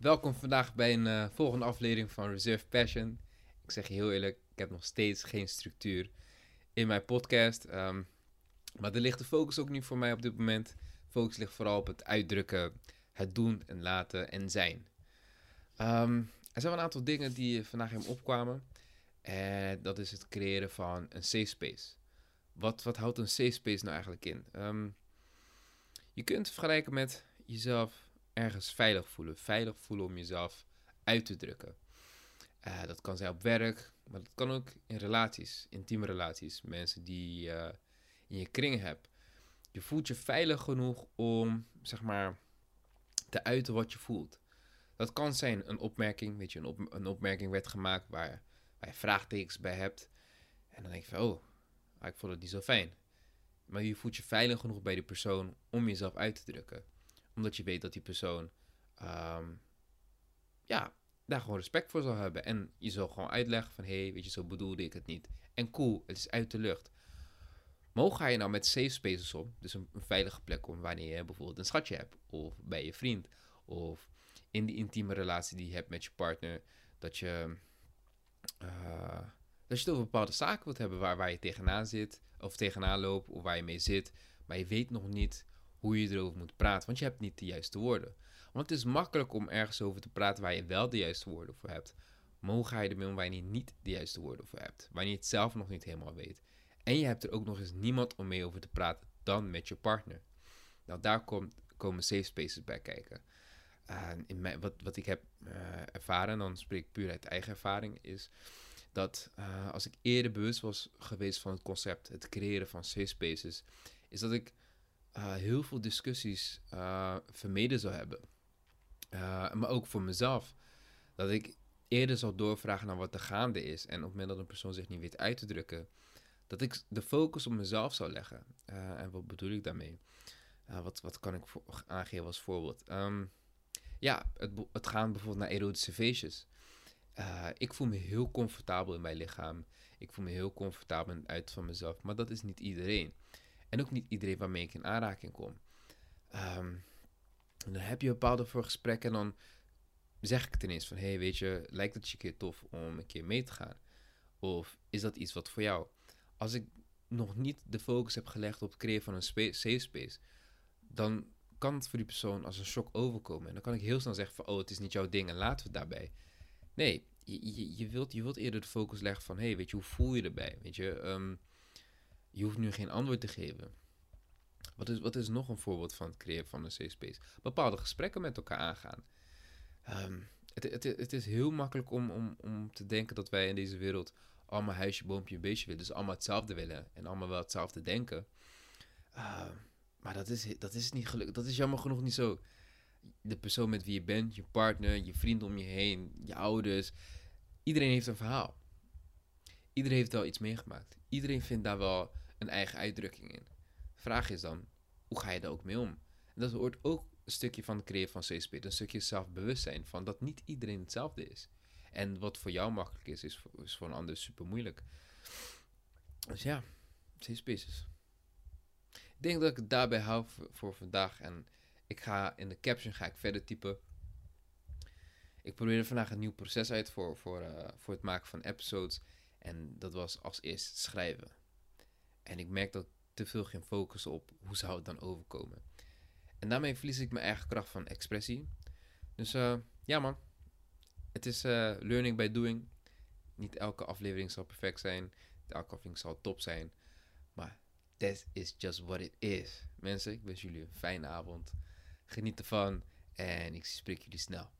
Welkom vandaag bij een eh, volgende aflevering van Reserve Passion. Ik zeg je heel eerlijk, ik heb nog steeds geen structuur in mijn podcast. Ehm, maar er ligt de focus ook niet voor mij op dit moment. Focus ligt vooral op het uitdrukken, het doen en laten en zijn. Ehm, er zijn wel een aantal dingen die vandaag in me opkwamen. En dat is het creëren van een safe space. Wat, wat houdt een safe space nou eigenlijk in? Ehm, je kunt vergelijken met jezelf ergens veilig voelen. Veilig voelen om jezelf uit te drukken. Uh, dat kan zijn op werk, maar dat kan ook in relaties, intieme relaties. Mensen die uh, in je kring hebt. Je voelt je veilig genoeg om, zeg maar, te uiten wat je voelt. Dat kan zijn een opmerking, weet je, een, een opmerking werd gemaakt waar, waar je vraagtekens bij hebt. En dan denk je van, oh, ik vond het niet zo fijn. Maar je voelt je veilig genoeg bij die persoon om jezelf uit te drukken omdat je weet dat die persoon um, ja, daar gewoon respect voor zal hebben. En je zal gewoon uitleggen van, hé, hey, weet je, zo bedoelde ik het niet. En cool, het is uit de lucht. Maar hoe ga je nou met safe spaces om? Dus een, een, veilige plek om wanneer je bijvoorbeeld een schatje hebt. Of bij je vriend. Of in die intieme relatie die je hebt met je partner. Dat je, uh, dat je het over bepaalde zaken wilt hebben waar, waar je tegenaan zit. Of tegenaan loopt. Of waar je mee zit. Maar je weet nog niet hoe je erover moet praten, want je hebt niet de juiste woorden. Want het is makkelijk om ergens over te praten waar je wel de juiste woorden voor hebt. Maar hoe ga je ermee om wanneer je niet de juiste woorden voor hebt? Wanneer je het zelf nog niet helemaal weet. En je hebt er ook nog eens niemand om mee over te praten dan met je partner. Nou, daar komt, komen safe spaces bij kijken. In wat, wat ik heb uh, ervaren, dan spreek ik puur uit eigen ervaring, is dat uh, als ik eerder bewust was geweest van het concept, het creëren van safe spaces, is dat ik uh, heel veel discussies uh, vermeden zou hebben. Uh, maar ook voor mezelf. Dat ik eerder zou doorvragen naar wat er gaande is. En op het moment dat een persoon zich niet weet uit te drukken, dat ik de focus op mezelf zou leggen. en wat bedoel ik daarmee? wat, wat kan ik aangeven als voorbeeld? Um, ja, het, het gaan bijvoorbeeld naar erotische feestjes. ik voel me heel comfortabel in mijn lichaam. Ik voel me heel comfortabel in het uit van mezelf. Maar dat is niet iedereen. En ook niet iedereen waarmee ik in aanraking kom. Um, dan heb je bepaalde voor gesprekken en dan zeg ik eerste van... hey, weet je, lijkt het je een keer tof om een keer mee te gaan? Of is dat iets wat voor jou? Als ik nog niet de focus heb gelegd op het creëren van een safe space... dan kan het voor die persoon als een shock overkomen. En dan kan ik heel snel zeggen van... oh, het is niet jouw ding en laten we het daarbij. Nee, je, je, je, wilt, je wilt eerder de focus leggen van... hey, weet je, hoe voel je erbij? Weet je... Um, je hoeft nu geen antwoord te geven. Wat is, wat is nog een voorbeeld van het creëren van een safe space? Bepaalde gesprekken met elkaar aangaan. Um, het, het, het, is heel makkelijk om, om, om te denken dat wij in deze wereld allemaal huisje, boompje, beestje willen. Dus allemaal hetzelfde willen en allemaal wel hetzelfde denken. Uh, maar dat is, dat is niet gelukkig. Dat is jammer genoeg niet zo. De persoon met wie je bent, je partner, je vriend om je heen, je ouders. Iedereen heeft een verhaal. Iedereen heeft wel iets meegemaakt. Iedereen vindt daar wel een eigen uitdrukking in. Vraag is dan, hoe ga je daar ook mee om? En dat hoort ook een stukje van het creëren van CSP, een stukje zelfbewustzijn van dat niet iedereen hetzelfde is. En wat voor jou makkelijk is, is voor, een ander super moeilijk. Dus ja, safe spaces. Ik denk dat ik het daarbij hou voor, vandaag. En ik ga in de caption ga ik verder typen. Ik probeer vandaag een nieuw proces uit voor, voor, uh, voor het maken van episodes. En dat was als eerst schrijven. En ik merk dat te veel geen focus op hoe zou het dan overkomen. En daarmee verlies ik mijn eigen kracht van expressie. Dus uh, ja man, het is uh, learning by doing. Niet elke aflevering zal perfect zijn. Elke aflevering zal top zijn. Maar that is just what it is. Mensen, ik wens jullie een fijne avond. Geniet ervan en ik spreek jullie snel.